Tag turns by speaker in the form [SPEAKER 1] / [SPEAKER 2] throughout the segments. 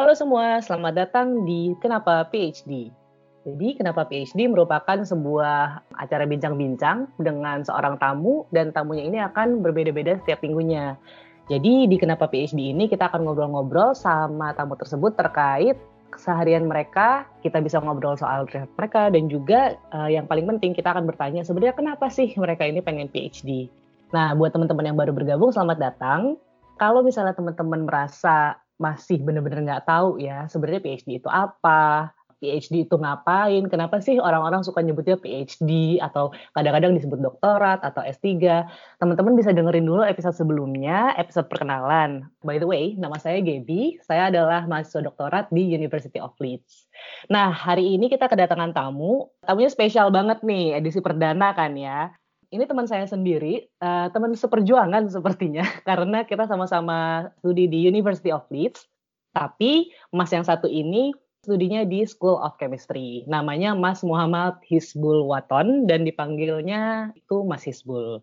[SPEAKER 1] Halo semua, selamat datang di Kenapa PhD. Jadi, Kenapa PhD merupakan sebuah acara bincang-bincang dengan seorang tamu dan tamunya ini akan berbeda-beda setiap minggunya. Jadi, di Kenapa PhD ini kita akan ngobrol-ngobrol sama tamu tersebut terkait keseharian mereka, kita bisa ngobrol soal riset mereka dan juga uh, yang paling penting kita akan bertanya sebenarnya kenapa sih mereka ini pengen PhD. Nah, buat teman-teman yang baru bergabung selamat datang. Kalau misalnya teman-teman merasa masih benar-benar nggak tahu ya sebenarnya PhD itu apa, PhD itu ngapain, kenapa sih orang-orang suka nyebutnya PhD atau kadang-kadang disebut doktorat atau S3. Teman-teman bisa dengerin dulu episode sebelumnya, episode perkenalan. By the way, nama saya Gaby, saya adalah mahasiswa doktorat di University of Leeds. Nah, hari ini kita kedatangan tamu, tamunya spesial banget nih, edisi perdana kan ya ini teman saya sendiri, uh, teman seperjuangan sepertinya, karena kita sama-sama studi di University of Leeds. Tapi Mas yang satu ini studinya di School of Chemistry. Namanya Mas Muhammad Hisbul Waton dan dipanggilnya itu Mas Hisbul.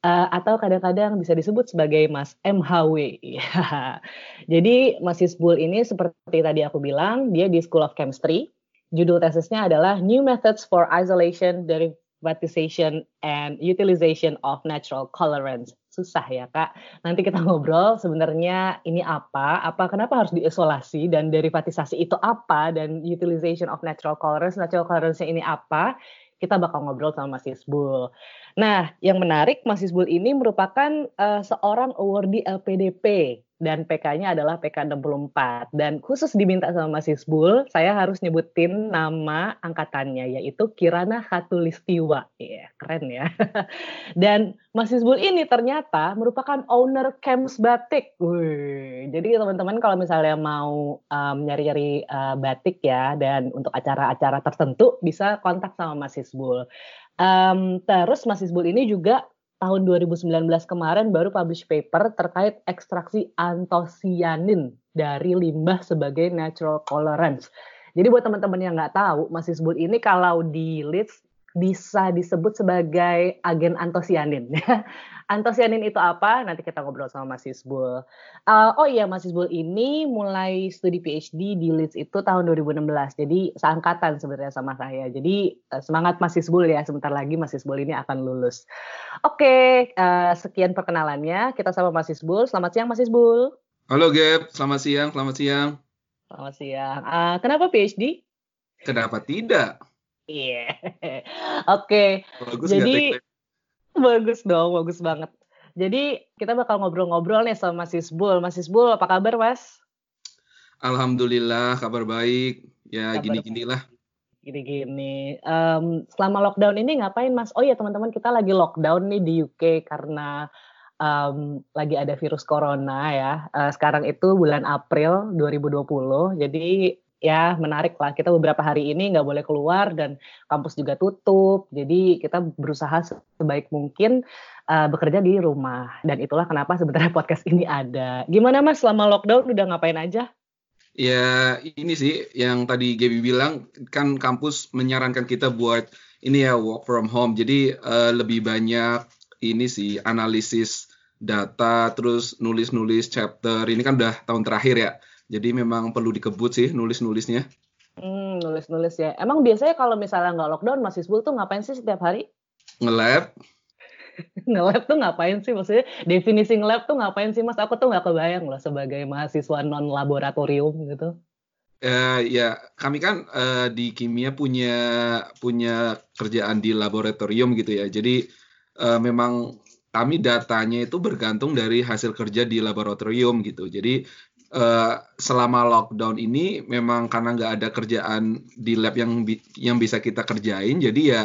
[SPEAKER 1] Uh, atau kadang-kadang bisa disebut sebagai Mas MHW. Jadi Mas Hisbul ini seperti tadi aku bilang, dia di School of Chemistry. Judul tesisnya adalah New Methods for Isolation privatization and utilization of natural colorants. Susah ya kak. Nanti kita ngobrol sebenarnya ini apa, apa kenapa harus diisolasi dan derivatisasi itu apa dan utilization of natural colorants, natural colorants ini apa. Kita bakal ngobrol sama Mas Isbul. Nah, yang menarik Mas Isbul ini merupakan uh, seorang awardee LPDP dan PK-nya adalah PK 64 dan khusus diminta sama Mas Isbul saya harus nyebutin nama angkatannya yaitu Kirana Khatulistiwa. Ya keren ya. Dan Mas Isbul ini ternyata merupakan owner Camps Batik. Wih, jadi teman-teman kalau misalnya mau um, nyari-nyari uh, batik ya dan untuk acara-acara tertentu bisa kontak sama Mas Isbul. Um, terus Mas Isbul ini juga tahun 2019 kemarin baru publish paper terkait ekstraksi antosianin dari limbah sebagai natural colorants. Jadi buat teman-teman yang nggak tahu, masih sebut ini kalau di Leeds bisa disebut sebagai agen antosianin. antosianin itu apa? Nanti kita ngobrol sama Mas Isbul. Uh, oh iya, Mas Isbul ini mulai studi PhD di Leeds itu tahun 2016. Jadi seangkatan sebenarnya sama saya. Jadi uh, semangat Mas Isbul ya. Sebentar lagi Mas Isbul ini akan lulus. Oke, okay, uh, sekian perkenalannya. Kita sama Mas Isbul. Selamat siang Mas Isbul.
[SPEAKER 2] Halo Gap, selamat siang, selamat siang.
[SPEAKER 1] Selamat siang. Uh, kenapa PhD?
[SPEAKER 2] Kenapa tidak?
[SPEAKER 1] Iya. Yeah. Oke. Okay. Bagus Jadi bagus dong, bagus banget. Jadi kita bakal ngobrol-ngobrol nih sama Mas Isbul. Mas Isbul, apa kabar, Mas?
[SPEAKER 2] Alhamdulillah, kabar baik. Ya, gini-gini lah.
[SPEAKER 1] Gini-gini. Um, selama lockdown ini ngapain, Mas? Oh ya, teman-teman, kita lagi lockdown nih di UK karena um, lagi ada virus corona ya. Uh, sekarang itu bulan April 2020. Jadi ya menarik lah. Kita beberapa hari ini nggak boleh keluar dan kampus juga tutup. Jadi kita berusaha sebaik mungkin uh, bekerja di rumah. Dan itulah kenapa sebenarnya podcast ini ada. Gimana Mas selama lockdown udah ngapain aja?
[SPEAKER 2] Ya ini sih yang tadi Gaby bilang kan kampus menyarankan kita buat ini ya work from home. Jadi uh, lebih banyak ini sih analisis data terus nulis-nulis chapter. Ini kan udah tahun terakhir ya. Jadi memang perlu dikebut sih nulis-nulisnya.
[SPEAKER 1] Hmm, nulis-nulis ya. Emang biasanya kalau misalnya nggak lockdown, Mas Isbul tuh ngapain sih setiap hari?
[SPEAKER 2] Nge-lab.
[SPEAKER 1] nge-lab tuh ngapain sih? Maksudnya definisi nge-lab tuh ngapain sih, Mas? Aku tuh nggak kebayang loh sebagai mahasiswa non-laboratorium gitu.
[SPEAKER 2] Uh, ya, kami kan uh, di kimia punya punya kerjaan di laboratorium gitu ya. Jadi uh, memang kami datanya itu bergantung dari hasil kerja di laboratorium gitu. Jadi uh, selama lockdown ini memang karena nggak ada kerjaan di lab yang bi yang bisa kita kerjain, jadi ya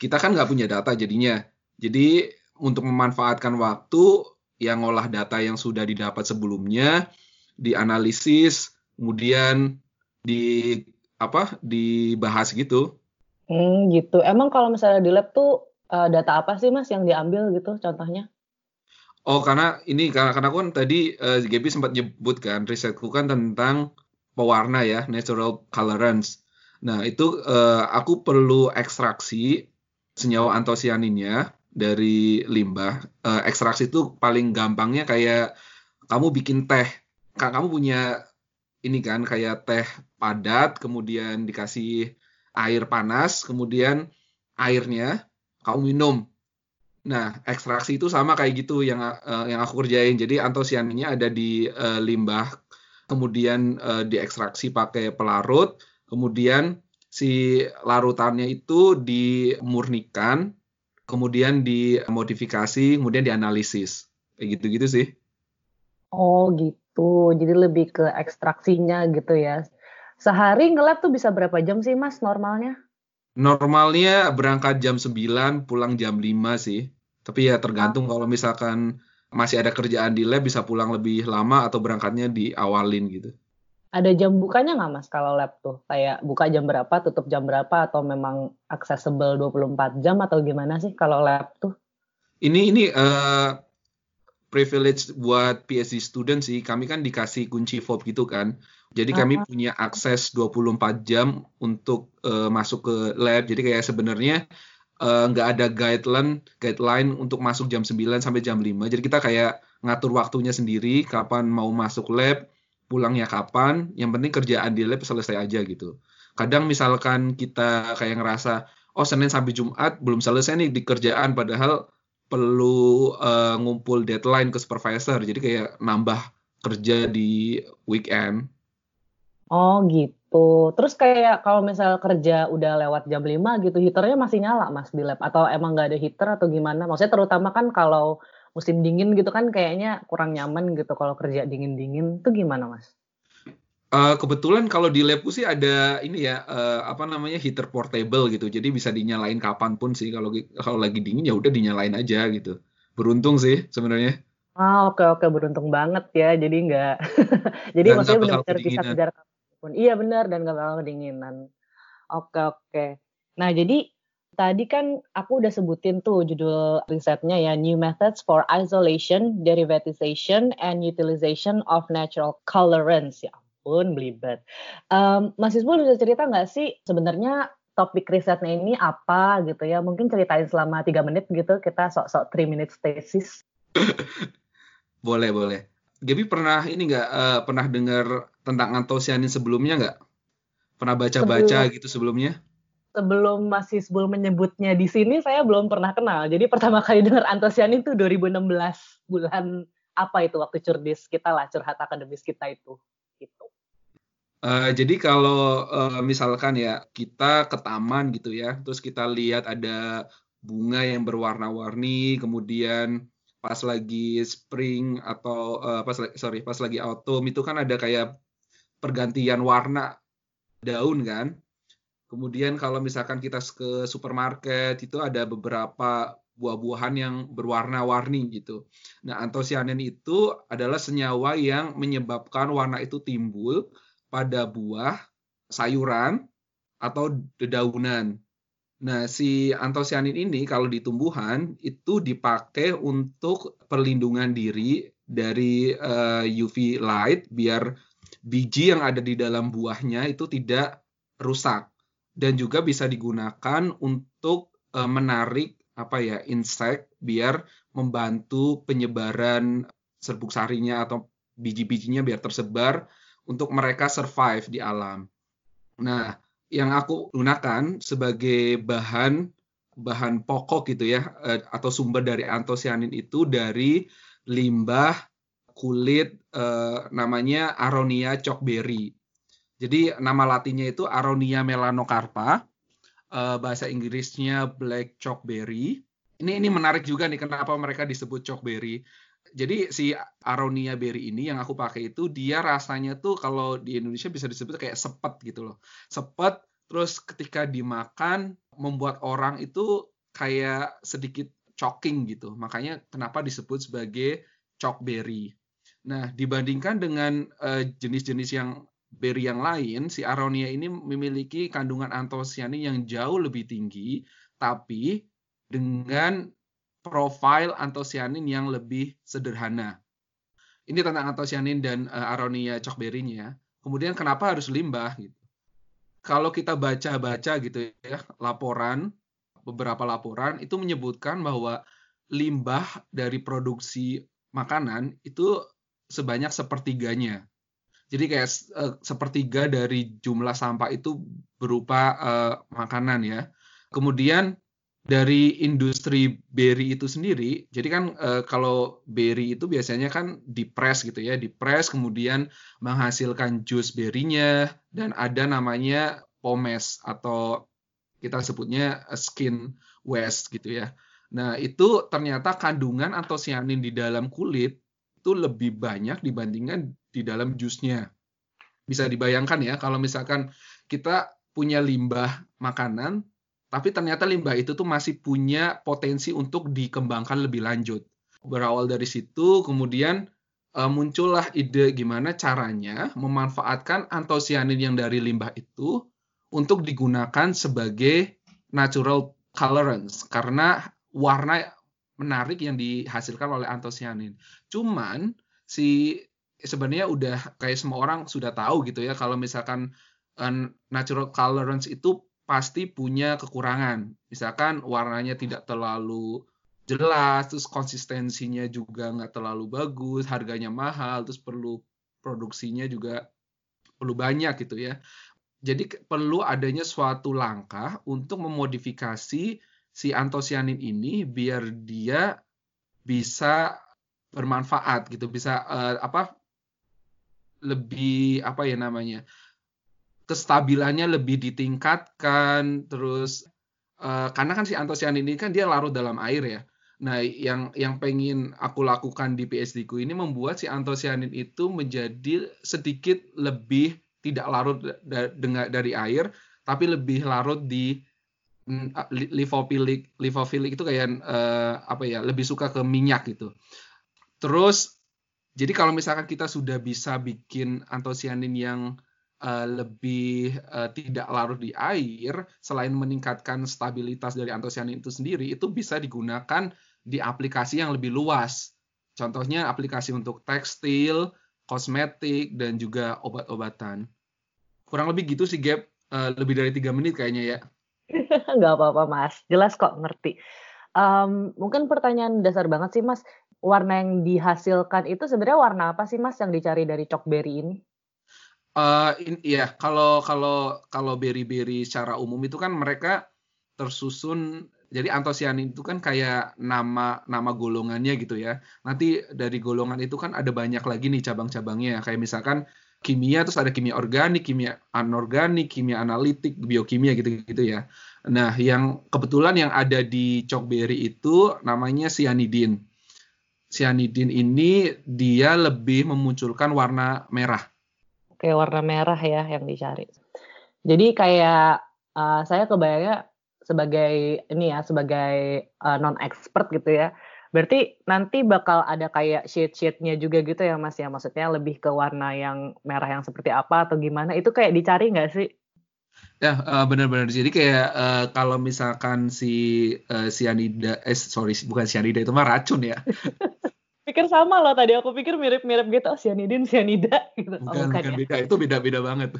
[SPEAKER 2] kita kan nggak punya data jadinya. Jadi untuk memanfaatkan waktu yang ngolah data yang sudah didapat sebelumnya, dianalisis, kemudian di apa dibahas gitu.
[SPEAKER 1] Hmm, gitu. Emang kalau misalnya di lab tuh uh, data apa sih mas yang diambil gitu contohnya?
[SPEAKER 2] Oh, karena ini karena karena aku kan tadi uh, Gaby sempat nyebut kan risetku kan tentang pewarna ya, natural colorants. Nah, itu uh, aku perlu ekstraksi senyawa antosianinnya dari limbah. Uh, ekstraksi itu paling gampangnya kayak kamu bikin teh. Kamu punya ini kan kayak teh padat, kemudian dikasih air panas, kemudian airnya kamu minum. Nah, ekstraksi itu sama kayak gitu yang uh, yang aku kerjain. Jadi antosianinnya ada di uh, limbah, kemudian uh, diekstraksi pakai pelarut, kemudian si larutannya itu dimurnikan, kemudian dimodifikasi, kemudian dianalisis. Kayak gitu-gitu sih.
[SPEAKER 1] Oh gitu, jadi lebih ke ekstraksinya gitu ya. Sehari ngelab tuh bisa berapa jam sih mas normalnya?
[SPEAKER 2] Normalnya berangkat jam 9, pulang jam 5 sih. Tapi ya tergantung kalau misalkan masih ada kerjaan di lab bisa pulang lebih lama atau berangkatnya diawalin gitu.
[SPEAKER 1] Ada jam bukanya nggak mas kalau lab tuh? Kayak buka jam berapa, tutup jam berapa atau memang accessible 24 jam atau gimana sih kalau lab tuh?
[SPEAKER 2] Ini ini uh, privilege buat PhD student sih. Kami kan dikasih kunci fob gitu kan. Jadi uh -huh. kami punya akses 24 jam untuk uh, masuk ke lab. Jadi kayak sebenarnya eh, nggak uh, ada guideline guideline untuk masuk jam 9 sampai jam 5. Jadi kita kayak ngatur waktunya sendiri kapan mau masuk lab, pulangnya kapan. Yang penting kerjaan di lab selesai aja gitu. Kadang misalkan kita kayak ngerasa oh Senin sampai Jumat belum selesai nih di kerjaan padahal perlu uh, ngumpul deadline ke supervisor. Jadi kayak nambah kerja di weekend.
[SPEAKER 1] Oh gitu. Terus kayak kalau misal kerja udah lewat jam 5 gitu heaternya masih nyala mas di lab? Atau emang nggak ada heater atau gimana? Maksudnya terutama kan kalau musim dingin gitu kan kayaknya kurang nyaman gitu kalau kerja dingin-dingin. Tuh gimana mas
[SPEAKER 2] Uh, kebetulan kalau di labku sih ada ini ya uh, apa namanya heater portable gitu, jadi bisa dinyalain kapan pun sih kalau kalau lagi dingin ya udah dinyalain aja gitu. Beruntung sih sebenarnya.
[SPEAKER 1] Ah oke oke beruntung banget ya, jadi nggak jadi dan maksudnya benar-benar bisa kejar kapan pun. Iya benar dan nggak bakal kedinginan. Oke oke. Nah jadi tadi kan aku udah sebutin tuh judul risetnya ya New Methods for Isolation, Derivatization, and Utilization of Natural Colorants ya pun belibet. Um, Mas Isbul bisa cerita nggak sih sebenarnya topik risetnya ini apa gitu ya? Mungkin ceritain selama tiga menit gitu kita sok-sok three minutes thesis.
[SPEAKER 2] boleh boleh. Gaby pernah ini nggak uh, pernah dengar tentang antosianin sebelumnya nggak? Pernah baca-baca Sebelum... gitu sebelumnya?
[SPEAKER 1] sebelum Mas Isbul menyebutnya di sini saya belum pernah kenal. Jadi pertama kali dengar antosianin itu 2016 bulan apa itu waktu curdis kita lah curhat akademis kita itu.
[SPEAKER 2] Uh, jadi kalau uh, misalkan ya kita ke taman gitu ya, terus kita lihat ada bunga yang berwarna-warni, kemudian pas lagi spring atau uh, pas sorry pas lagi autumn itu kan ada kayak pergantian warna daun kan. Kemudian kalau misalkan kita ke supermarket itu ada beberapa buah-buahan yang berwarna-warni gitu. Nah, antosianin itu adalah senyawa yang menyebabkan warna itu timbul pada buah, sayuran, atau dedaunan. Nah, si antosianin ini kalau di tumbuhan itu dipakai untuk perlindungan diri dari uh, eh, UV light biar biji yang ada di dalam buahnya itu tidak rusak dan juga bisa digunakan untuk uh, menarik apa ya insek biar membantu penyebaran serbuk sarinya atau biji-bijinya biar tersebar untuk mereka survive di alam. Nah, yang aku gunakan sebagai bahan bahan pokok gitu ya eh, atau sumber dari antosianin itu dari limbah kulit eh, namanya Aronia chalkberry. Jadi nama latinnya itu Aronia melanocarpa, eh, bahasa Inggrisnya black chalkberry. Ini ini menarik juga nih kenapa mereka disebut chalkberry jadi si aronia berry ini yang aku pakai itu dia rasanya tuh kalau di Indonesia bisa disebut kayak sepet gitu loh. Sepet terus ketika dimakan membuat orang itu kayak sedikit choking gitu. Makanya kenapa disebut sebagai berry. Nah, dibandingkan dengan uh, jenis-jenis yang berry yang lain, si aronia ini memiliki kandungan antosianin yang jauh lebih tinggi, tapi dengan profil antosianin yang lebih sederhana. Ini tentang antosianin dan uh, aronia cokberinya. Kemudian kenapa harus limbah gitu. Kalau kita baca-baca gitu ya, laporan beberapa laporan itu menyebutkan bahwa limbah dari produksi makanan itu sebanyak sepertiganya. Jadi kayak uh, sepertiga dari jumlah sampah itu berupa uh, makanan ya. Kemudian dari industri berry itu sendiri, jadi kan uh, kalau berry itu biasanya kan dipres gitu ya, dipres kemudian menghasilkan jus berinya dan ada namanya pomes atau kita sebutnya skin waste gitu ya. Nah, itu ternyata kandungan antosianin di dalam kulit itu lebih banyak dibandingkan di dalam jusnya. Bisa dibayangkan ya, kalau misalkan kita punya limbah makanan, tapi ternyata limbah itu tuh masih punya potensi untuk dikembangkan lebih lanjut. Berawal dari situ, kemudian uh, muncullah ide gimana caranya memanfaatkan antosianin yang dari limbah itu untuk digunakan sebagai natural colorants karena warna menarik yang dihasilkan oleh antosianin. Cuman si sebenarnya udah kayak semua orang sudah tahu gitu ya kalau misalkan uh, natural colorants itu pasti punya kekurangan. Misalkan warnanya tidak terlalu jelas, terus konsistensinya juga nggak terlalu bagus, harganya mahal, terus perlu produksinya juga perlu banyak gitu ya. Jadi perlu adanya suatu langkah untuk memodifikasi si antosianin ini biar dia bisa bermanfaat gitu, bisa uh, apa lebih apa ya namanya kestabilannya lebih ditingkatkan terus uh, karena kan si antosianin ini kan dia larut dalam air ya. Nah, yang yang pengen aku lakukan di PhD ku ini membuat si antosianin itu menjadi sedikit lebih tidak larut dengan dari air tapi lebih larut di mm, lipofilik lipofilik itu kayak uh, apa ya lebih suka ke minyak gitu terus jadi kalau misalkan kita sudah bisa bikin antosianin yang uh, lebih uh, tidak larut di air selain meningkatkan stabilitas dari antosianin itu sendiri itu bisa digunakan di aplikasi yang lebih luas. Contohnya aplikasi untuk tekstil kosmetik dan juga obat-obatan. Kurang lebih gitu sih Gap. Uh, lebih dari tiga menit kayaknya ya.
[SPEAKER 1] Nggak apa-apa mas. Jelas kok ngerti. Um, mungkin pertanyaan dasar banget sih mas. Warna yang dihasilkan itu sebenarnya warna apa sih mas yang dicari dari cokberry ini
[SPEAKER 2] Uh, iya, kalau kalau kalau berry-berry secara umum itu kan mereka tersusun jadi antosianin itu kan kayak nama nama golongannya gitu ya. Nanti dari golongan itu kan ada banyak lagi nih cabang-cabangnya. Kayak misalkan kimia terus ada kimia organik, kimia anorganik, kimia analitik, biokimia gitu-gitu ya. Nah, yang kebetulan yang ada di cokberry itu namanya cyanidin. Cyanidin ini dia lebih memunculkan warna merah.
[SPEAKER 1] Oke, warna merah ya yang dicari. Jadi kayak uh, saya kebayangnya sebagai ini ya, sebagai uh, non expert gitu ya Berarti nanti bakal ada kayak shade-shade-nya juga gitu ya Mas ya? Maksudnya lebih ke warna yang merah yang seperti apa atau gimana? Itu kayak dicari nggak sih?
[SPEAKER 2] Ya uh, benar-benar. Jadi kayak uh, kalau misalkan si uh, cyanida, eh sorry bukan cyanida itu mah racun ya.
[SPEAKER 1] pikir sama loh tadi aku pikir mirip-mirip gitu oh cyanidin cyanida gitu.
[SPEAKER 2] Bukan, oh, bukan, bukan ya? beda itu beda-beda banget.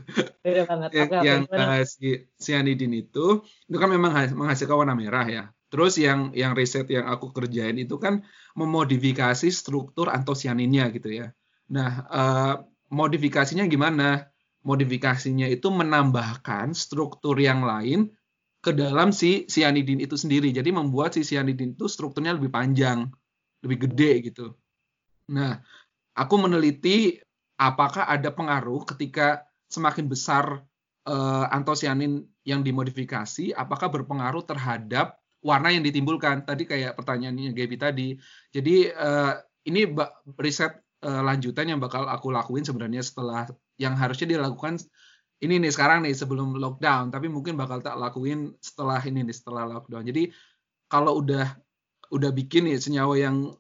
[SPEAKER 1] Beda banget.
[SPEAKER 2] yang okay, yang uh, si cyanidin itu itu kan memang menghasilkan warna merah ya. Terus yang yang riset yang aku kerjain itu kan memodifikasi struktur antosianinnya gitu ya. Nah, uh, modifikasinya gimana? Modifikasinya itu menambahkan struktur yang lain ke dalam si cyanidin itu sendiri. Jadi membuat si cyanidin itu strukturnya lebih panjang, lebih gede gitu. Nah, aku meneliti apakah ada pengaruh ketika semakin besar uh, antosianin yang dimodifikasi, apakah berpengaruh terhadap warna yang ditimbulkan. Tadi kayak pertanyaannya Gaby tadi. Jadi uh, ini riset uh, lanjutan yang bakal aku lakuin sebenarnya setelah yang harusnya dilakukan ini nih sekarang nih sebelum lockdown, tapi mungkin bakal tak lakuin setelah ini nih setelah lockdown. Jadi kalau udah udah bikin nih senyawa yang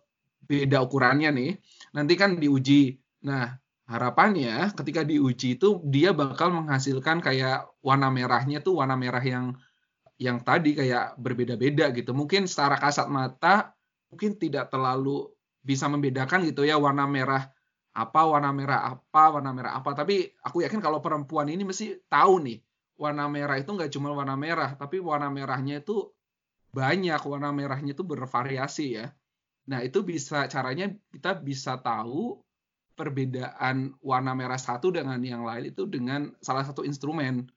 [SPEAKER 2] beda ukurannya nih, nanti kan diuji. Nah, harapannya ketika diuji itu dia bakal menghasilkan kayak warna merahnya tuh warna merah yang yang tadi kayak berbeda-beda gitu. Mungkin secara kasat mata mungkin tidak terlalu bisa membedakan gitu ya warna merah apa, warna merah apa, warna merah apa. Tapi aku yakin kalau perempuan ini mesti tahu nih warna merah itu nggak cuma warna merah, tapi warna merahnya itu banyak, warna merahnya itu bervariasi ya. Nah itu bisa caranya kita bisa tahu perbedaan warna merah satu dengan yang lain itu dengan salah satu instrumen.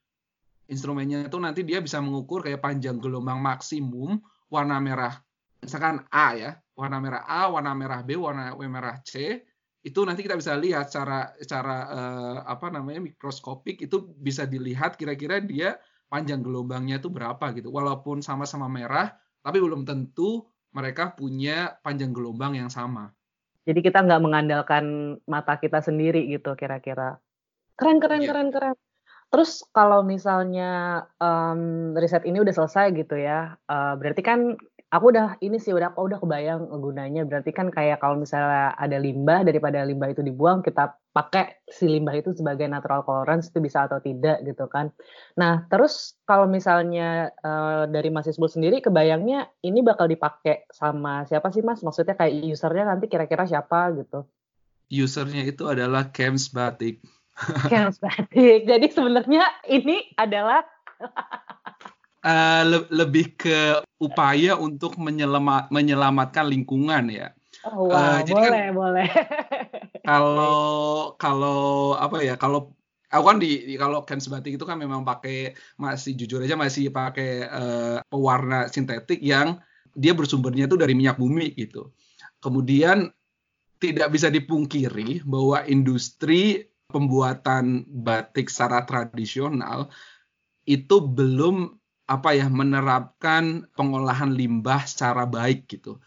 [SPEAKER 2] Instrumennya itu nanti dia bisa mengukur kayak panjang gelombang maksimum warna merah. Misalkan A ya, warna merah A, warna merah B, warna merah C, itu nanti kita bisa lihat secara secara uh, apa namanya mikroskopik itu bisa dilihat kira-kira dia panjang gelombangnya itu berapa gitu. Walaupun sama-sama merah, tapi belum tentu mereka punya panjang gelombang yang sama.
[SPEAKER 1] Jadi kita nggak mengandalkan mata kita sendiri gitu kira-kira. Keren, keren, yeah. keren, keren. Terus kalau misalnya um, riset ini udah selesai gitu ya, uh, berarti kan aku udah ini sih udah aku udah kebayang gunanya berarti kan kayak kalau misalnya ada limbah daripada limbah itu dibuang kita pakai si limbah itu sebagai natural colorants itu bisa atau tidak gitu kan. Nah terus kalau misalnya uh, dari Mas Isbul sendiri kebayangnya ini bakal dipakai sama siapa sih Mas? Maksudnya kayak usernya nanti kira-kira siapa gitu?
[SPEAKER 2] Usernya itu adalah Camps Batik.
[SPEAKER 1] Camps Batik. Jadi sebenarnya ini adalah
[SPEAKER 2] uh, le lebih ke upaya untuk menyelamat menyelamatkan lingkungan ya.
[SPEAKER 1] Oh, wow, uh, jadi boleh, kan, boleh.
[SPEAKER 2] kalau kalau apa ya, kalau aku kan di, di kalau kan sebatik itu kan memang pakai masih jujur aja masih pakai uh, pewarna sintetik yang dia bersumbernya itu dari minyak bumi gitu. Kemudian tidak bisa dipungkiri bahwa industri pembuatan batik secara tradisional itu belum apa ya menerapkan pengolahan limbah secara baik gitu.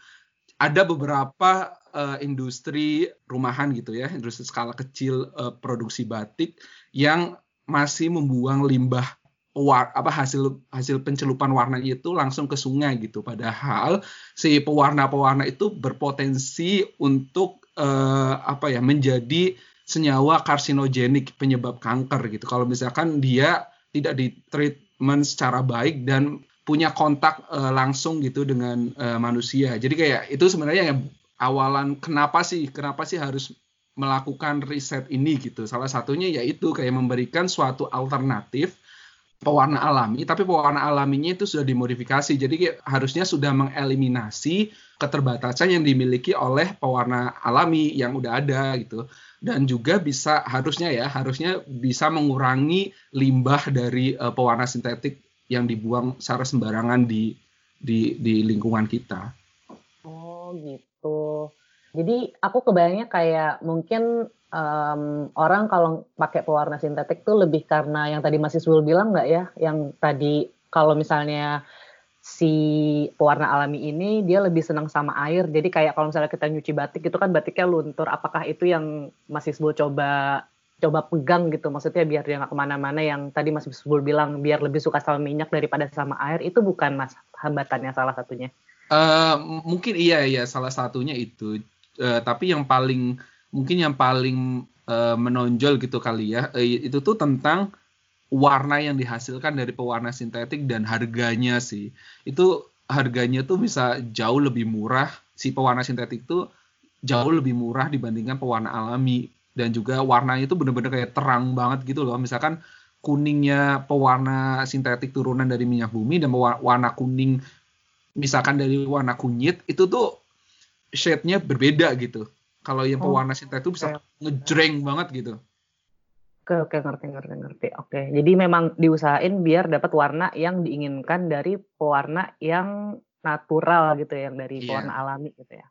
[SPEAKER 2] Ada beberapa uh, industri rumahan gitu ya, industri skala kecil uh, produksi batik yang masih membuang limbah war, apa hasil hasil pencelupan warna itu langsung ke sungai gitu. Padahal si pewarna-pewarna itu berpotensi untuk uh, apa ya menjadi senyawa karsinogenik penyebab kanker gitu. Kalau misalkan dia tidak di treat treatment secara baik dan punya kontak uh, langsung gitu dengan uh, manusia. Jadi kayak itu sebenarnya yang awalan kenapa sih kenapa sih harus melakukan riset ini gitu. Salah satunya yaitu kayak memberikan suatu alternatif pewarna alami, tapi pewarna alaminya itu sudah dimodifikasi. Jadi kayak harusnya sudah mengeliminasi keterbatasan yang dimiliki oleh pewarna alami yang udah ada gitu dan juga bisa harusnya ya harusnya bisa mengurangi limbah dari uh, pewarna sintetik yang dibuang secara sembarangan di di di lingkungan kita.
[SPEAKER 1] Oh gitu. Jadi aku kebayangnya kayak mungkin um, orang kalau pakai pewarna sintetik tuh lebih karena yang tadi Mas Iswul bilang nggak ya, yang tadi kalau misalnya si pewarna alami ini dia lebih senang sama air. Jadi kayak kalau misalnya kita nyuci batik itu kan batiknya luntur. Apakah itu yang Mas Isbul coba coba pegang gitu? Maksudnya biar dia nggak ke mana-mana yang tadi Mas Isbul bilang biar lebih suka sama minyak daripada sama air. Itu bukan Mas hambatannya salah satunya?
[SPEAKER 2] Uh, mungkin iya ya salah satunya itu. Uh, tapi yang paling mungkin yang paling uh, menonjol gitu kali ya uh, itu tuh tentang warna yang dihasilkan dari pewarna sintetik dan harganya sih. Itu harganya tuh bisa jauh lebih murah. Si pewarna sintetik tuh jauh lebih murah dibandingkan pewarna alami dan juga warnanya itu bener-bener kayak terang banget gitu loh. Misalkan kuningnya pewarna sintetik turunan dari minyak bumi dan warna kuning misalkan dari warna kunyit itu tuh shade-nya berbeda gitu. Kalau yang oh, pewarna sintetik itu bisa ngejreng banget gitu.
[SPEAKER 1] Oke oke, ngerti ngerti ngerti. Oke, jadi memang diusahain biar dapat warna yang diinginkan dari pewarna yang natural gitu ya, yang dari yeah. pewarna alami gitu ya.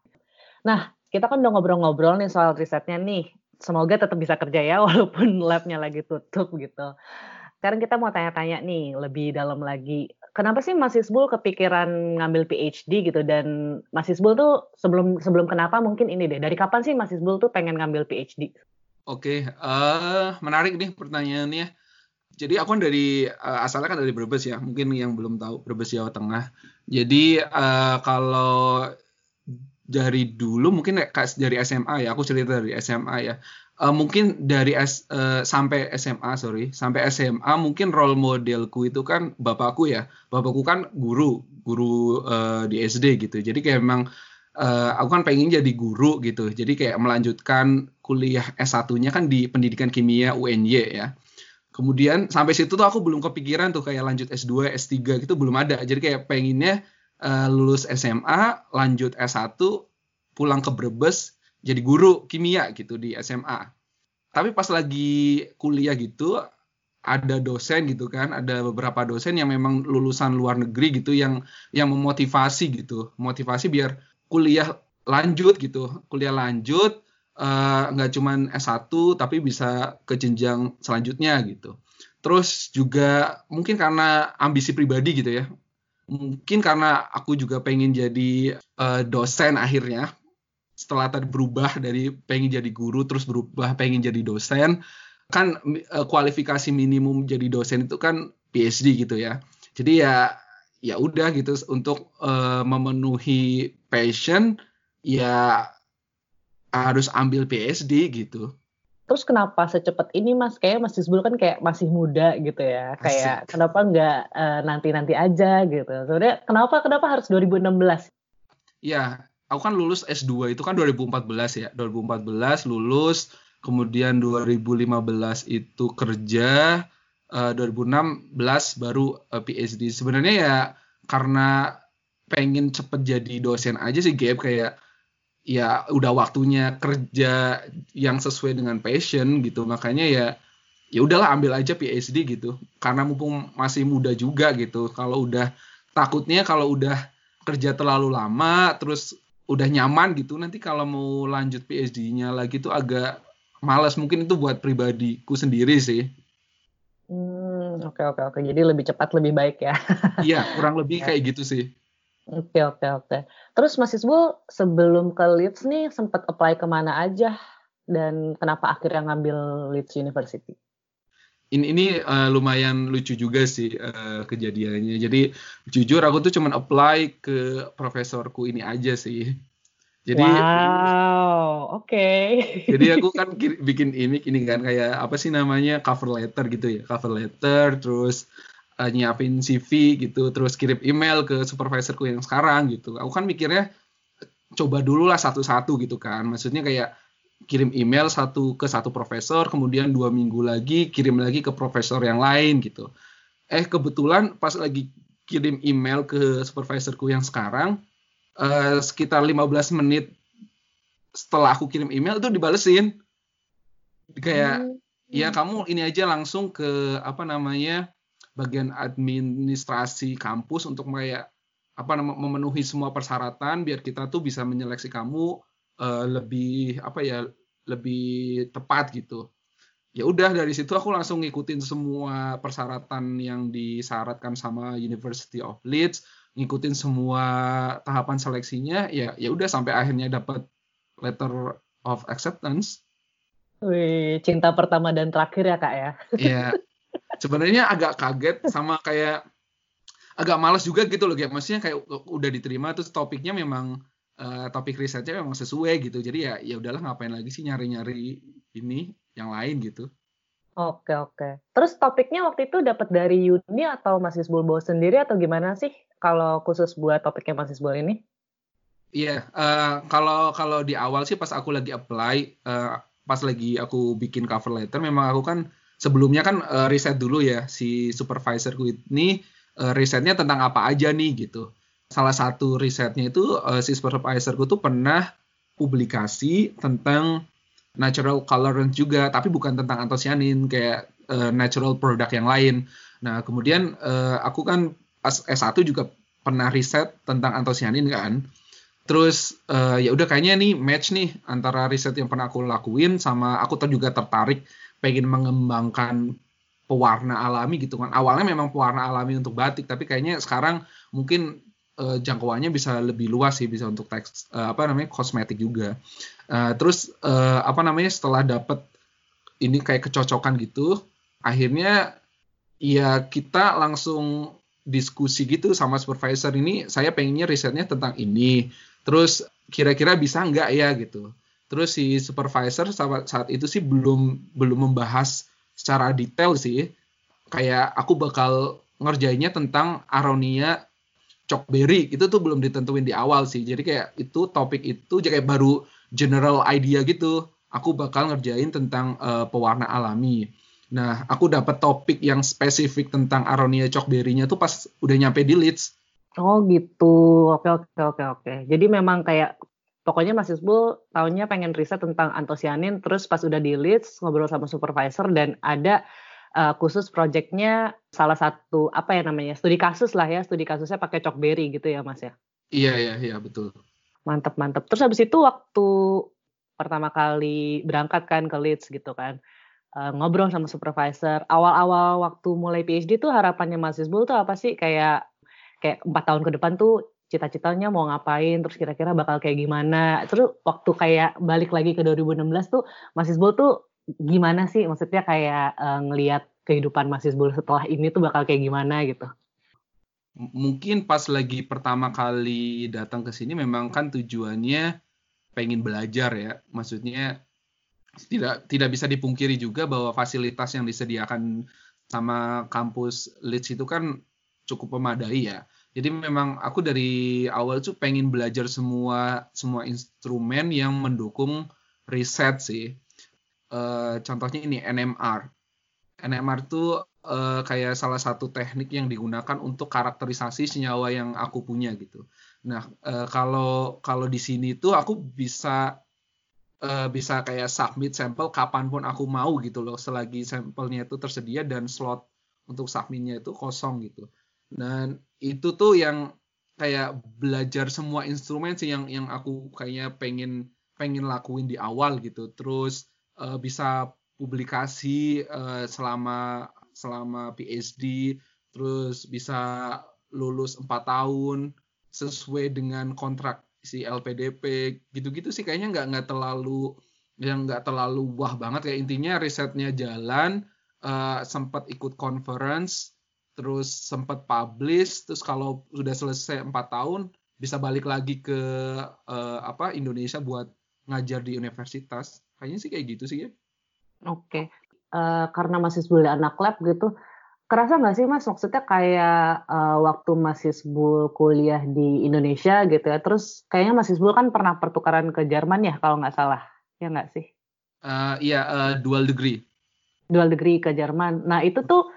[SPEAKER 1] Nah, kita kan udah ngobrol-ngobrol nih soal risetnya nih. Semoga tetap bisa kerja ya walaupun labnya lagi tutup gitu. Sekarang kita mau tanya-tanya nih lebih dalam lagi. Kenapa sih Mas Isbul kepikiran ngambil PhD gitu dan Mas Isbul tuh sebelum sebelum kenapa mungkin ini deh. Dari kapan sih Mas Isbul tuh pengen ngambil PhD?
[SPEAKER 2] Oke, uh, menarik nih pertanyaannya. Jadi aku kan dari uh, asalnya kan dari Brebes ya, mungkin yang belum tahu Brebes Jawa Tengah. Jadi uh, kalau dari dulu mungkin dari SMA ya, aku cerita dari SMA ya. Uh, mungkin dari S, uh, sampai SMA sorry, sampai SMA mungkin role modelku itu kan bapakku ya. Bapakku kan guru, guru uh, di SD gitu. Jadi kayak memang uh, aku kan pengen jadi guru gitu. Jadi kayak melanjutkan kuliah S1-nya kan di pendidikan kimia UNY ya. Kemudian sampai situ tuh aku belum kepikiran tuh kayak lanjut S2, S3 gitu belum ada. Jadi kayak pengennya uh, lulus SMA, lanjut S1, pulang ke Brebes, jadi guru kimia gitu di SMA. Tapi pas lagi kuliah gitu ada dosen gitu kan, ada beberapa dosen yang memang lulusan luar negeri gitu yang yang memotivasi gitu, motivasi biar kuliah lanjut gitu, kuliah lanjut nggak uh, cuman S1 tapi bisa ke jenjang selanjutnya gitu. Terus juga mungkin karena ambisi pribadi gitu ya. Mungkin karena aku juga pengen jadi uh, dosen akhirnya setelah tadi berubah dari pengen jadi guru terus berubah pengen jadi dosen kan uh, kualifikasi minimum jadi dosen itu kan PhD gitu ya jadi ya ya udah gitu untuk uh, memenuhi passion ya harus ambil PhD gitu
[SPEAKER 1] Terus kenapa secepat ini Mas? Kayak Mas Isbul kan kayak masih muda gitu ya. Asik. Kayak kenapa nggak uh, nanti-nanti aja gitu. Sebenarnya kenapa kenapa harus 2016?
[SPEAKER 2] Ya, aku kan lulus S2 itu kan 2014 ya. 2014 lulus, kemudian 2015 itu kerja, uh, 2016 baru uh, eh, PhD. Sebenarnya ya karena pengen cepet jadi dosen aja sih gap kayak ya udah waktunya kerja yang sesuai dengan passion gitu. Makanya ya ya udahlah ambil aja PhD gitu. Karena mumpung masih muda juga gitu. Kalau udah takutnya kalau udah kerja terlalu lama terus udah nyaman gitu nanti kalau mau lanjut PhD-nya lagi tuh agak malas mungkin itu buat pribadiku sendiri sih.
[SPEAKER 1] Hmm, oke oke oke. Jadi lebih cepat lebih baik ya.
[SPEAKER 2] Iya, kurang lebih ya. kayak gitu sih.
[SPEAKER 1] Oke oke oke. Terus Mas Isbul sebelum ke Leeds nih sempat apply ke mana aja dan kenapa akhirnya ngambil Leeds University?
[SPEAKER 2] Ini ini uh, lumayan lucu juga sih uh, kejadiannya. Jadi jujur aku tuh cuman apply ke profesorku ini aja sih.
[SPEAKER 1] Jadi Wow, oke. Okay.
[SPEAKER 2] jadi aku kan bikin ini ini kan kayak apa sih namanya cover letter gitu ya, cover letter terus uh, nyiapin CV gitu, terus kirim email ke supervisorku yang sekarang gitu. Aku kan mikirnya coba dulu lah satu-satu gitu kan. Maksudnya kayak kirim email satu ke satu profesor, kemudian dua minggu lagi kirim lagi ke profesor yang lain gitu. Eh kebetulan pas lagi kirim email ke supervisorku yang sekarang, uh, sekitar 15 menit setelah aku kirim email itu dibalesin. Kayak hmm. ya kamu ini aja langsung ke apa namanya bagian administrasi kampus untuk kayak apa memenuhi semua persyaratan biar kita tuh bisa menyeleksi kamu uh, lebih apa ya lebih tepat gitu. Ya udah dari situ aku langsung ngikutin semua persyaratan yang disyaratkan sama University of Leeds, ngikutin semua tahapan seleksinya, ya ya udah sampai akhirnya dapat letter of acceptance.
[SPEAKER 1] Wih, cinta pertama dan terakhir ya kak ya?
[SPEAKER 2] Iya, sebenarnya agak kaget sama kayak agak malas juga gitu loh kayak maksudnya kayak udah diterima terus topiknya memang uh, topik risetnya memang sesuai gitu jadi ya ya udahlah ngapain lagi sih nyari-nyari ini yang lain gitu
[SPEAKER 1] Oke oke. Terus topiknya waktu itu dapat dari Uni atau Mas Isbul bawa sendiri atau gimana sih kalau khusus buat topiknya Mas Isbul ini?
[SPEAKER 2] Iya, yeah, uh, kalau kalau di awal sih pas aku lagi apply, uh, pas lagi aku bikin cover letter, memang aku kan sebelumnya kan uh, riset dulu ya si supervisorku ini uh, risetnya tentang apa aja nih gitu. Salah satu risetnya itu uh, si supervisorku tuh pernah publikasi tentang natural colorant juga, tapi bukan tentang antosianin kayak uh, natural product yang lain. Nah kemudian uh, aku kan pas S1 juga pernah riset tentang antosianin kan. Terus uh, ya udah kayaknya nih match nih antara riset yang pernah aku lakuin sama aku juga tertarik pengen mengembangkan pewarna alami gitu kan. Awalnya memang pewarna alami untuk batik, tapi kayaknya sekarang mungkin uh, jangkauannya bisa lebih luas sih, bisa untuk teks uh, apa namanya kosmetik juga. Uh, terus uh, apa namanya setelah dapat ini kayak kecocokan gitu, akhirnya ya kita langsung diskusi gitu sama supervisor ini saya pengennya risetnya tentang ini terus kira-kira bisa nggak ya gitu Terus si supervisor saat, saat itu sih belum belum membahas secara detail sih. Kayak aku bakal ngerjainnya tentang aronia cokberry itu tuh belum ditentuin di awal sih. Jadi kayak itu topik itu kayak baru general idea gitu. Aku bakal ngerjain tentang uh, pewarna alami. Nah, aku dapat topik yang spesifik tentang aronia cokberry-nya tuh pas udah nyampe di Leeds.
[SPEAKER 1] Oh gitu. Oke oke oke oke. Jadi memang kayak pokoknya Mas Isbul tahunnya pengen riset tentang antosianin, terus pas udah di Leeds ngobrol sama supervisor dan ada uh, khusus projectnya salah satu apa ya namanya studi kasus lah ya, studi kasusnya pakai chalkberry gitu ya Mas ya?
[SPEAKER 2] Iya iya iya betul.
[SPEAKER 1] Mantap mantap. Terus habis itu waktu pertama kali berangkat kan ke Leeds gitu kan, uh, ngobrol sama supervisor. Awal-awal waktu mulai PhD tuh harapannya Mas Isbul tuh apa sih? Kayak kayak empat tahun ke depan tuh cita-citanya mau ngapain, terus kira-kira bakal kayak gimana. Terus waktu kayak balik lagi ke 2016 tuh, Mas Isbul tuh gimana sih? Maksudnya kayak uh, ngelihat kehidupan Mas Isbul setelah ini tuh bakal kayak gimana gitu?
[SPEAKER 2] Mungkin pas lagi pertama kali datang ke sini memang kan tujuannya pengen belajar ya. Maksudnya tidak tidak bisa dipungkiri juga bahwa fasilitas yang disediakan sama kampus Leeds itu kan cukup memadai ya jadi memang aku dari awal tuh pengen belajar semua semua instrumen yang mendukung riset sih. Uh, contohnya ini NMR. NMR tuh uh, kayak salah satu teknik yang digunakan untuk karakterisasi senyawa yang aku punya gitu. Nah uh, kalau kalau di sini tuh aku bisa uh, bisa kayak submit sampel kapan pun aku mau gitu loh selagi sampelnya itu tersedia dan slot untuk submitnya itu kosong gitu. Dan itu tuh yang kayak belajar semua instrumen sih yang yang aku kayaknya pengen pengen lakuin di awal gitu. Terus uh, bisa publikasi uh, selama selama PhD, terus bisa lulus empat tahun sesuai dengan kontrak si LPDP gitu-gitu sih kayaknya nggak nggak terlalu yang nggak terlalu wah banget kayak intinya risetnya jalan uh, sempat ikut conference terus sempat publish terus kalau sudah selesai empat tahun bisa balik lagi ke uh, apa Indonesia buat ngajar di universitas. Kayaknya sih kayak gitu sih ya.
[SPEAKER 1] Oke. Okay. uh, eh, karena masih sebulan anak lab gitu kerasa nggak sih mas? Maksudnya kayak uh, waktu masih sebul kuliah di Indonesia gitu ya terus kayaknya masih sebul kan pernah pertukaran ke Jerman ya kalau nggak salah. Ya nggak sih?
[SPEAKER 2] Uh, iya uh, dual degree.
[SPEAKER 1] Dual degree ke Jerman. Nah itu tuh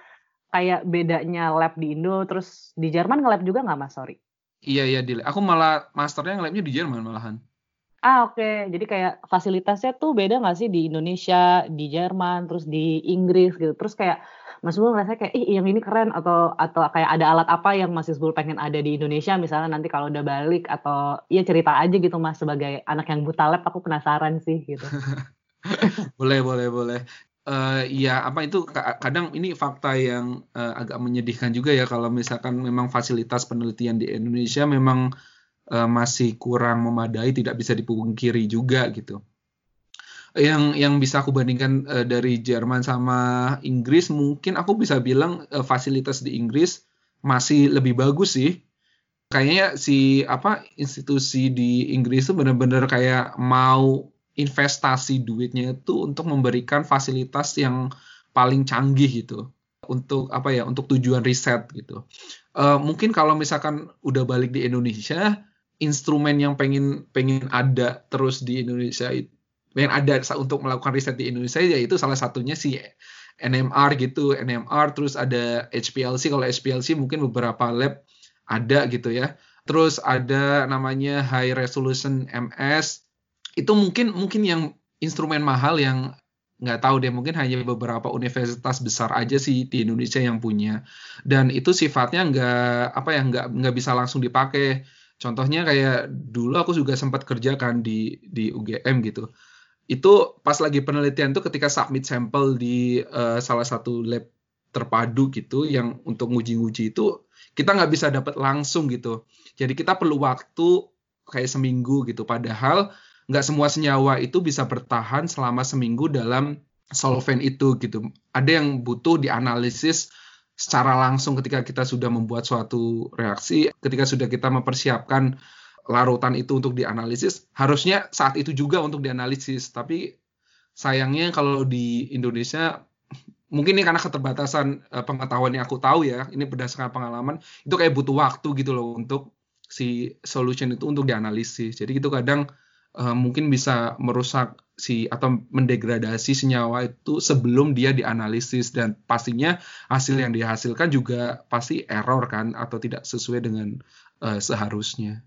[SPEAKER 1] kayak bedanya lab di Indo terus di Jerman nge-lab juga nggak mas? Sorry.
[SPEAKER 2] Iya iya di aku malah masternya nge-labnya di Jerman malahan.
[SPEAKER 1] Ah oke. Okay. jadi kayak fasilitasnya tuh beda nggak sih di Indonesia di Jerman terus di Inggris gitu? Terus kayak Mas Bul ngerasa kayak ih yang ini keren atau atau kayak ada alat apa yang Mas Bul pengen ada di Indonesia? Misalnya nanti kalau udah balik atau ya cerita aja gitu Mas sebagai anak yang buta lab aku penasaran sih gitu.
[SPEAKER 2] boleh boleh boleh uh, ya apa itu? Kadang ini fakta yang uh, agak menyedihkan juga ya kalau misalkan memang fasilitas penelitian di Indonesia memang uh, masih kurang memadai tidak bisa dipungkiri juga gitu. Yang yang bisa aku bandingkan uh, dari Jerman sama Inggris mungkin aku bisa bilang uh, fasilitas di Inggris masih lebih bagus sih. Kayaknya si apa institusi di Inggris itu benar-benar kayak mau investasi duitnya itu untuk memberikan fasilitas yang paling canggih gitu. Untuk apa ya untuk tujuan riset gitu. Uh, mungkin kalau misalkan udah balik di Indonesia instrumen yang pengen pengen ada terus di Indonesia yang ada untuk melakukan riset di Indonesia yaitu salah satunya si NMR gitu. NMR terus ada HPLC kalau HPLC mungkin beberapa lab ada gitu ya. Terus ada namanya high resolution MS itu mungkin mungkin yang instrumen mahal yang nggak tahu deh mungkin hanya beberapa universitas besar aja sih di Indonesia yang punya. Dan itu sifatnya nggak apa ya nggak nggak bisa langsung dipakai. Contohnya kayak dulu aku juga sempat kerja kan di di UGM gitu. Itu pas lagi penelitian tuh ketika submit sampel di uh, salah satu lab terpadu gitu yang untuk nguji-nguji itu kita nggak bisa dapat langsung gitu. Jadi kita perlu waktu kayak seminggu gitu. Padahal nggak semua senyawa itu bisa bertahan selama seminggu dalam solvent itu gitu. Ada yang butuh dianalisis secara langsung ketika kita sudah membuat suatu reaksi, ketika sudah kita mempersiapkan larutan itu untuk dianalisis, harusnya saat itu juga untuk dianalisis. Tapi sayangnya kalau di Indonesia mungkin ini karena keterbatasan uh, pengetahuan yang aku tahu ya, ini berdasarkan pengalaman, itu kayak butuh waktu gitu loh untuk si solution itu untuk dianalisis. Jadi itu kadang uh, mungkin bisa merusak si atau mendegradasi senyawa itu sebelum dia dianalisis dan pastinya hasil yang dihasilkan juga pasti error kan atau tidak sesuai dengan uh, seharusnya.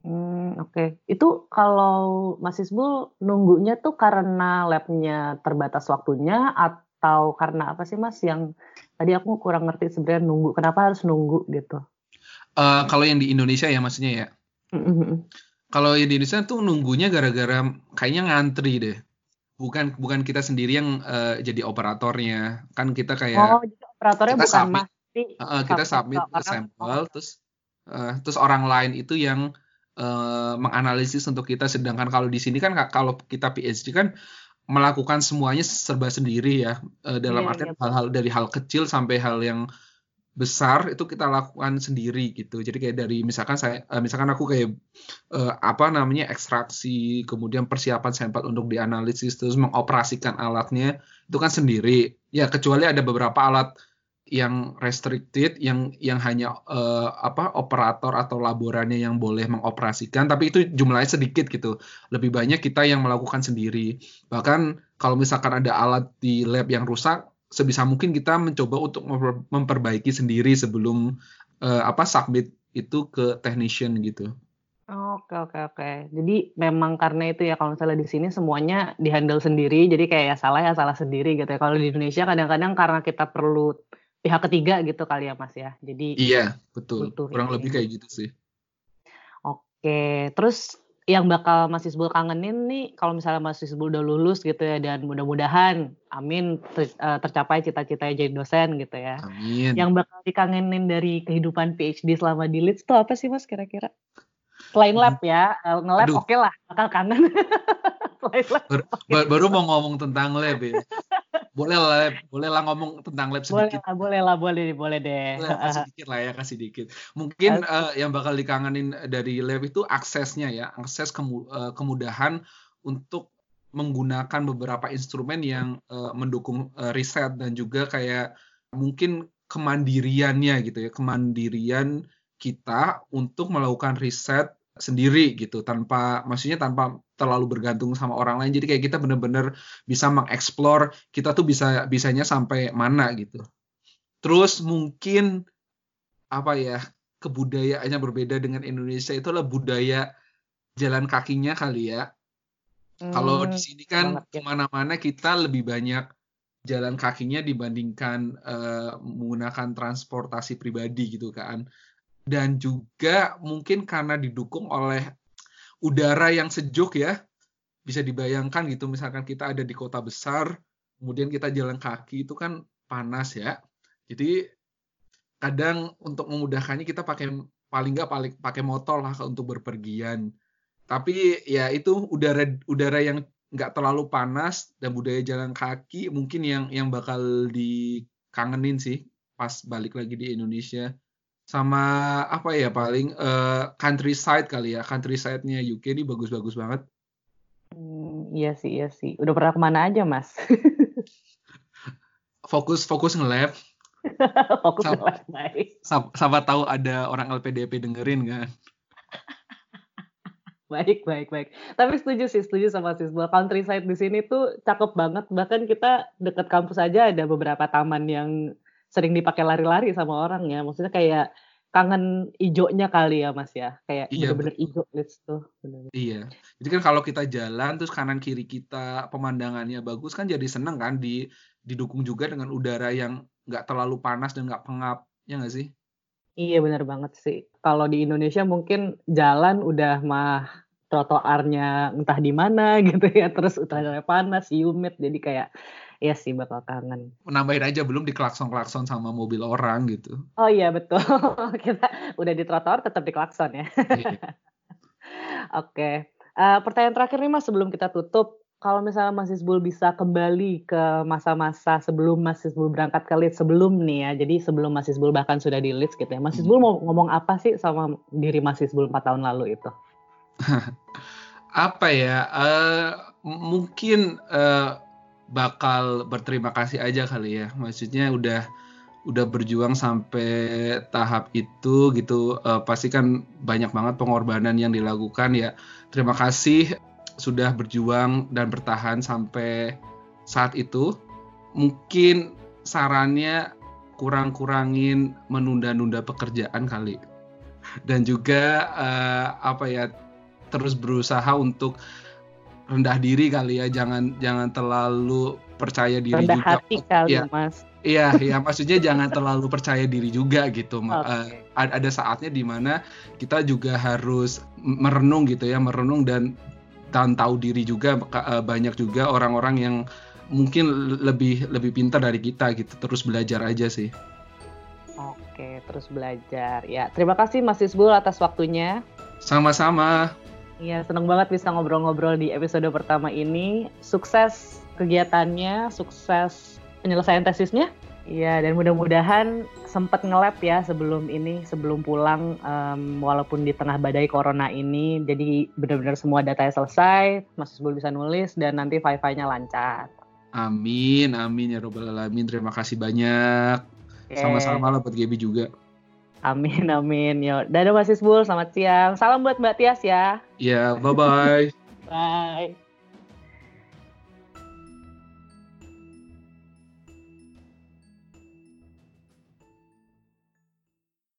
[SPEAKER 1] Hmm, Hmm, oke. Okay. Itu kalau Mas Isbul nunggunya tuh karena labnya terbatas waktunya atau karena apa sih Mas yang tadi aku kurang ngerti sebenarnya nunggu. Kenapa harus nunggu gitu?
[SPEAKER 2] Uh, kalau yang di Indonesia ya maksudnya ya. Mm-hmm. Kalau di Indonesia tuh nunggunya gara-gara kayaknya ngantri deh. Bukan bukan kita sendiri yang uh, jadi operatornya. Kan kita kayak
[SPEAKER 1] Oh, jadi operatornya kita bukan submit, Mas.
[SPEAKER 2] Uh, kita submit sampel terus uh, terus orang lain itu yang uh, menganalisis untuk kita sedangkan kalau di sini kan kalau kita PhD kan melakukan semuanya serba sendiri ya uh, dalam yeah, artian yeah. hal-hal dari hal kecil sampai hal yang besar itu kita lakukan sendiri gitu. Jadi kayak dari misalkan saya uh, misalkan aku kayak uh, apa namanya ekstraksi kemudian persiapan sampel untuk dianalisis terus mengoperasikan alatnya itu kan sendiri. Ya kecuali ada beberapa alat yang restricted yang yang hanya uh, apa operator atau laborannya yang boleh mengoperasikan tapi itu jumlahnya sedikit gitu. Lebih banyak kita yang melakukan sendiri. Bahkan kalau misalkan ada alat di lab yang rusak sebisa mungkin kita mencoba untuk memperbaiki sendiri sebelum uh, apa submit itu ke technician gitu
[SPEAKER 1] Oke oke oke. Jadi memang karena itu ya kalau misalnya di sini semuanya dihandle sendiri, jadi kayak ya salah ya salah sendiri gitu ya. Kalau di Indonesia kadang-kadang karena kita perlu pihak ketiga gitu kali ya Mas ya. Jadi
[SPEAKER 2] Iya, betul. Kurang ini. lebih kayak gitu sih.
[SPEAKER 1] Oke, terus yang bakal Mas Isbul kangenin nih kalau misalnya Mas Isbul udah lulus gitu ya dan mudah-mudahan amin ter, uh, tercapai cita-citanya jadi dosen gitu ya.
[SPEAKER 2] Amin.
[SPEAKER 1] Yang bakal dikangenin dari kehidupan PhD selama di Leeds itu apa sih Mas kira-kira? Selain lab ya, uh, nge-lab oke okay lah, bakal kangen.
[SPEAKER 2] Selain lab. Baru, okay. baru mau ngomong tentang lab ya boleh lah boleh lah ngomong tentang lab sedikit.
[SPEAKER 1] boleh lah boleh boleh deh.
[SPEAKER 2] Boleh, kasih dikit lah ya kasih dikit. Mungkin uh, yang bakal dikangenin dari lab itu aksesnya ya. Akses kemu uh, kemudahan untuk menggunakan beberapa instrumen yang uh, mendukung uh, riset dan juga kayak mungkin kemandiriannya gitu ya. Kemandirian kita untuk melakukan riset sendiri gitu tanpa maksudnya tanpa terlalu bergantung sama orang lain. Jadi kayak kita benar-benar bisa mengeksplor kita tuh bisa bisanya sampai mana gitu. Terus mungkin apa ya kebudayaannya berbeda dengan Indonesia itulah budaya jalan kakinya kali ya. Hmm, kalau di sini kan ya. ke mana-mana kita lebih banyak jalan kakinya dibandingkan uh, menggunakan transportasi pribadi gitu kan dan juga mungkin karena didukung oleh udara yang sejuk ya. Bisa dibayangkan gitu misalkan kita ada di kota besar kemudian kita jalan kaki itu kan panas ya. Jadi kadang untuk memudahkannya kita pakai paling nggak paling pakai motor lah untuk berpergian. Tapi ya itu udara udara yang nggak terlalu panas dan budaya jalan kaki mungkin yang yang bakal dikangenin sih pas balik lagi di Indonesia sama apa ya paling uh, countryside kali ya countryside-nya UK ini bagus-bagus banget.
[SPEAKER 1] Hmm, iya sih iya sih. Udah pernah ke mana aja mas?
[SPEAKER 2] fokus fokus nge-lab.
[SPEAKER 1] fokus nge-lab baik.
[SPEAKER 2] Sama, tahu ada orang LPDP dengerin kan.
[SPEAKER 1] baik baik baik. Tapi setuju sih setuju sama Sisbal. Countryside di sini tuh cakep banget. Bahkan kita dekat kampus aja ada beberapa taman yang sering dipakai lari-lari sama orang ya. Maksudnya kayak kangen ijonya kali ya Mas ya. Kayak iya, bener-bener ijo lids tuh.
[SPEAKER 2] Bener -bener. Iya. Jadi kan kalau kita jalan terus kanan kiri kita pemandangannya bagus kan jadi seneng kan di didukung juga dengan udara yang nggak terlalu panas dan nggak pengap. Ya nggak sih?
[SPEAKER 1] Iya bener banget sih. Kalau di Indonesia mungkin jalan udah mah trotoarnya entah di mana gitu ya terus udaranya panas humid jadi kayak Iya sih bakal kangen.
[SPEAKER 2] Menambahin aja belum di klakson-klakson sama mobil orang gitu.
[SPEAKER 1] Oh iya betul. Kita udah di trotoar tetap di klakson ya. Iya. Oke. Okay. Uh, eh, pertanyaan terakhir nih Mas sebelum kita tutup. Kalau misalnya Mas Isbul bisa kembali ke masa-masa sebelum Mas Isbul berangkat ke Leeds sebelum nih ya. Jadi sebelum Mas Isbul bahkan sudah di Leeds gitu ya. Mas Isbul hmm. mau ngomong apa sih sama diri Mas Isbul 4 tahun lalu itu?
[SPEAKER 2] apa ya? Uh, mungkin uh, bakal berterima kasih aja kali ya. Maksudnya udah udah berjuang sampai tahap itu gitu uh, pasti kan banyak banget pengorbanan yang dilakukan ya. Terima kasih sudah berjuang dan bertahan sampai saat itu. Mungkin sarannya kurang-kurangin menunda-nunda pekerjaan kali. Dan juga uh, apa ya terus berusaha untuk rendah diri kali ya jangan jangan terlalu percaya diri
[SPEAKER 1] rendah
[SPEAKER 2] juga.
[SPEAKER 1] hati kali
[SPEAKER 2] ya
[SPEAKER 1] mas.
[SPEAKER 2] Iya ya maksudnya jangan terlalu percaya diri juga gitu Ma-
[SPEAKER 1] Oke.
[SPEAKER 2] eh, ada saatnya di mana kita juga harus merenung gitu ya merenung dan dan tahu diri juga eh, banyak juga orang-orang yang mungkin lebih lebih pintar dari kita gitu terus belajar aja sih.
[SPEAKER 1] Oke terus belajar. Ya terima kasih mas Isbul atas waktunya.
[SPEAKER 2] Sama-sama
[SPEAKER 1] Iya, seneng banget bisa ngobrol-ngobrol di episode pertama ini. Sukses kegiatannya, sukses penyelesaian tesisnya. Iya, dan mudah-mudahan sempat nge-lab ya sebelum ini, sebelum pulang, em, walaupun di tengah badai corona ini. Jadi benar-benar semua datanya selesai, Mas Isbul bisa nulis, dan nanti Wi-Fi-nya lancar.
[SPEAKER 2] amin amin ya robbal alamin terima kasih banyak sama-sama lah buat Gaby juga
[SPEAKER 1] Amin, amin. Yo, dadah Mas Isbul, selamat siang. Salam buat Mbak Tias ya.
[SPEAKER 2] ya bye bye
[SPEAKER 1] Bye.